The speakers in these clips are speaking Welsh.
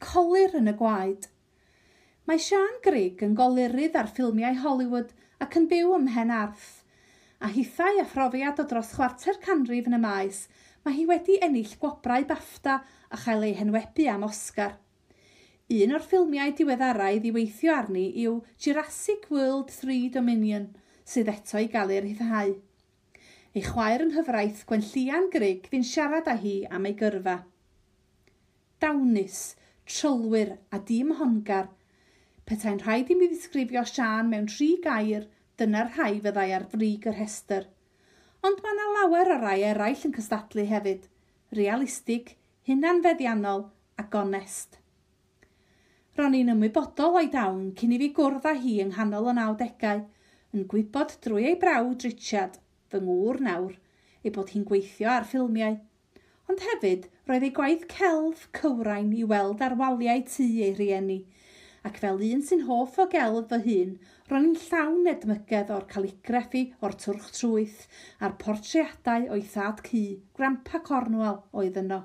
colir yn y gwaed. Mae Sian Grigg yn golyrydd ar ffilmiau Hollywood ac yn byw ym Mhen Arth, a hithau a phrofiad o dros chwarter canrif yn y maes, mae hi wedi ennill gwobrau BAFTA a chael ei henwebu am Oscar. Un o'r ffilmiau diweddarau ddiweithio arni yw Jurassic World 3 Dominion, sydd eto i gael ei rhyddhau. Ei chwaer yn hyfraith Gwenllian Grig fi'n siarad â hi am ei gyrfa. Dawnus trylwyr a dim hongar. Petai'n rhaid i mi ddisgrifio Sian mewn tri gair, dyna'r rhai fyddai ar frig yr hester. Ond mae yna lawer o rai eraill yn cystadlu hefyd. Realistig, hunanfeddiannol a gonest. Ro'n i'n ymwybodol o'i dawn cyn i fi gwrdd â hi yng nghanol y nawdegau, yn gwybod drwy ei brawd Richard, fy ngŵr nawr, ei bod hi'n gweithio ar ffilmiau – ond hefyd roedd ei gwaith celf cywrain i weld ar waliau tŷ ei rieni, ac fel un sy'n hoff o gelf fy hun, ro'n i'n llawn edmygedd o'r caligraffi o'r twrch trwyth a'r portreadau o'i thad cu, Grampa Cornwall oedd yno.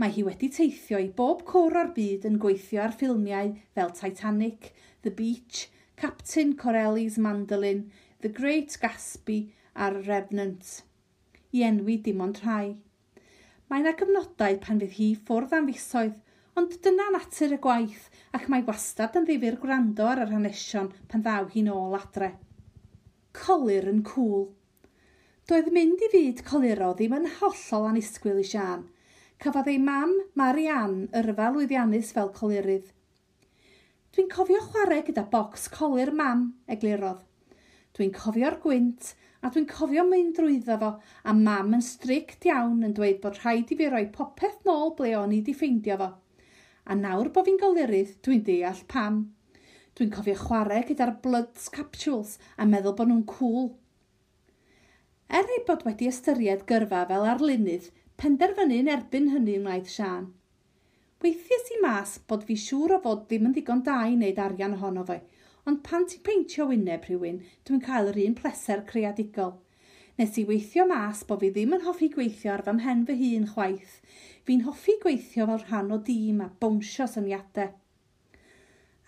Mae hi wedi teithio i bob cwr o'r byd yn gweithio ar ffilmiau fel Titanic, The Beach, Captain Corelli's Mandolin, The Great Gatsby a'r Revenant. I enwi dim ond rhai. Mae yna gyfnodau pan fydd hi ffwrdd am fisoedd, ond dyna natur y gwaith ac mae wastad yn ddifur gwrando ar yr hanesion pan ddaw hi'n ôl adre. Colir yn cŵl. Doedd mynd i fyd coliro ddim yn hollol anisgwyl i Sian. Cafodd ei mam, Marianne, yrfa lwyddiannus fel colirydd. Dwi'n cofio chwarae gyda bocs colir mam, eglurodd. Dwi'n cofio'r gwynt a dwi'n cofio mynd drwyddo fo a mam yn strict iawn yn dweud bod rhaid i fi roi popeth nôl ble o'n i di ffeindio fo. A nawr bod fi'n golyrydd, dwi'n deall pam. Dwi'n cofio chwarae gyda'r bloods capsules a meddwl bod nhw'n cool. Er ei bod wedi ystyried gyrfa fel arlunydd, penderfynu'n erbyn hynny wnaeth Sian. Weithiau i mas bod fi siŵr o fod ddim yn ddigon da i wneud arian ohono fe, ond pan ti'n peintio wyneb rhywun, dwi'n cael yr un pleser creadigol. Nes i weithio mas bod fi ddim yn hoffi gweithio ar fy mhen fy hun chwaith. Fi'n hoffi gweithio fel rhan o dîm a bwnsio syniadau.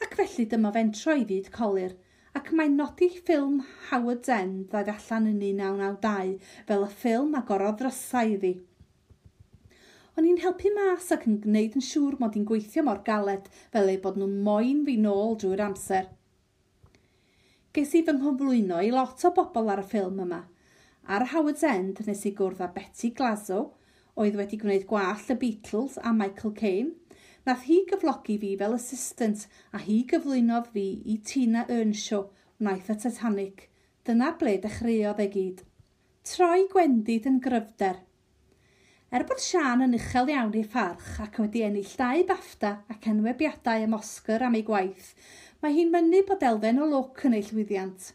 Ac felly dyma fentro i fyd colir, ac mae'n nodi ffilm Howard End ddod allan yn 1992 fel y ffilm agorodd drysau iddi. O'n i'n helpu mas ac yn gwneud yn siŵr mod i'n gweithio mor galed fel ei bod nhw'n moyn fi nôl drwy'r amser – ges i fy nghyflwyno i lot o bobl ar y ffilm yma. Ar Howard's End nes i gwrdd â Betty Glasgow, oedd wedi gwneud gwallt y Beatles a Michael Caine. Nath hi gyflogi fi fel assistant a hi gyflwynodd fi i Tina Earnshaw, wnaeth y Titanic. Dyna ble dechreuodd ei gyd. Troi gwendid yn gryfder – Er bod Sian yn uchel iawn ei pharch ac wedi ennill dau bafta ac enwebiadau ym Oscar am ei gwaith, mae hi'n mynnu bod elfen o lwc yn ei llwyddiant.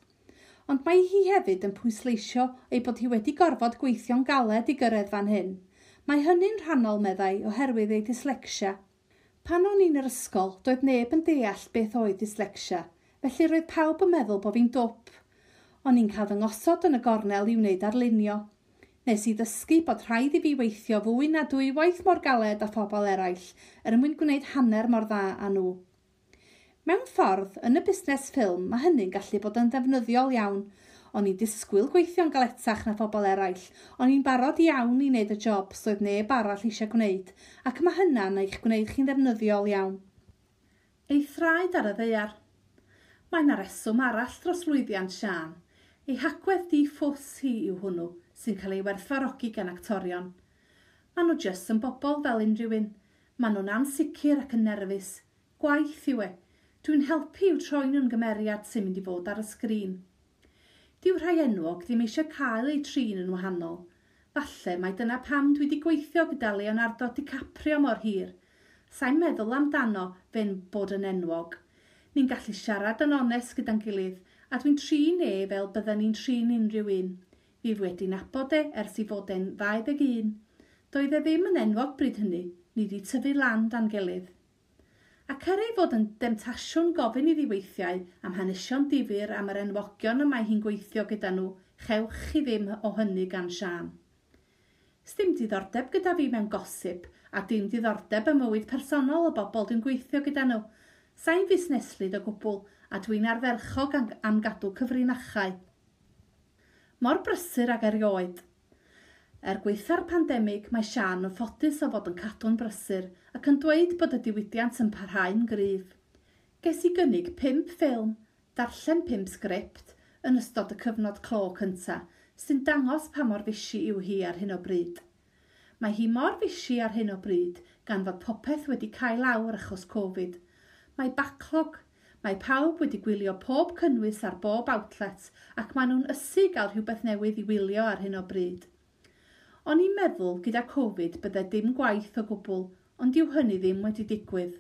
Ond mae hi hefyd yn pwysleisio ei bod hi wedi gorfod gweithio'n galed i gyrraedd fan hyn. Mae hynny'n rhannol meddai oherwydd ei dyslexia. Pan o'n i'n yr ysgol, doedd neb yn deall beth oedd dyslexia, felly roedd pawb yn meddwl bod fi'n dwp. O'n i'n cael fy ngosod yn y gornel i wneud arlunio, nes i ddysgu bod rhaid i fi weithio fwy na dwy waith mor galed a phobl eraill er mwyn gwneud hanner mor dda â nhw. Mewn ffordd, yn y busnes ffilm, mae hynny'n gallu bod yn ddefnyddiol iawn. O'n i'n disgwyl gweithio'n galetach na phobl eraill, o'n i'n barod iawn i wneud y job soedd neb arall eisiau gwneud, ac mae hynna'n eich gwneud chi'n ddefnyddiol iawn. Ei thraed ar y ddeiar. Mae'n a reswm arall dros lwyddiant Sian – Ei hagwedd di ffws hi yw hwnnw sy'n cael ei werthfarogi gan actorion. Maen nhw jyst yn bobl fel unrhyw un. Maen nhw'n ansicr ac yn nerfus. Gwaith yw e. Dwi'n helpu i'w troi nhw'n gymeriad sy'n mynd i fod ar y sgrin. Dyw rhai enwog ddim eisiau cael eu trin yn wahanol. Falle mae dyna pam dwi wedi gweithio gyda Leonardo DiCaprio mor hir. Sa'n meddwl amdano fe'n bod yn enwog. Ni'n gallu siarad yn onest gyda'n gilydd a dwi'n trin e fel bydden ni'n trin unrhyw un. Fi wedi nabod e ers i fod e'n 21. Doedd e ddim yn enwog bryd hynny, ni wedi tyfu lan dan gilydd. Ac er ei fod yn demtasiwn gofyn iddi weithiau am hanesion difyr am yr enwogion y mae hi'n gweithio gyda nhw, chewch chi ddim o hynny gan Sian. Sdim diddordeb gyda fi mewn gosip a dim diddordeb y mywyd personol o bobl dwi'n gweithio gyda nhw, Sa'n fusneslyd o gwbl a dwi'n arferchog am gadw cyfrinachau. Mor brysur ag erioed. Er gweitha'r pandemig, mae Sian yn ffodus o fod yn cadw'n brysur ac yn dweud bod y diwydiant yn parhau'n gryf. Ges i gynnig 5 ffilm, darllen 5 sgript yn ystod y cyfnod clo cyntaf, sy'n dangos pa mor fisi yw hi ar hyn o bryd. Mae hi mor fisi ar hyn o bryd gan fod popeth wedi cael awr achos Covid – Mae baclog. Mae pawb wedi gwylio pob cynnwys ar bob outlet ac maen nhw'n ysu gael rhywbeth newydd i wylio ar hyn o bryd. O'n i'n meddwl gyda Covid byddai dim gwaith o gwbl, ond yw hynny ddim wedi digwydd.